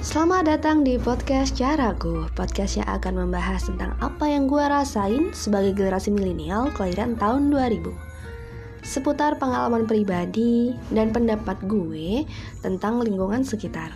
Selamat datang di podcast Caraku Podcast yang akan membahas tentang apa yang gue rasain sebagai generasi milenial kelahiran tahun 2000 Seputar pengalaman pribadi dan pendapat gue tentang lingkungan sekitar.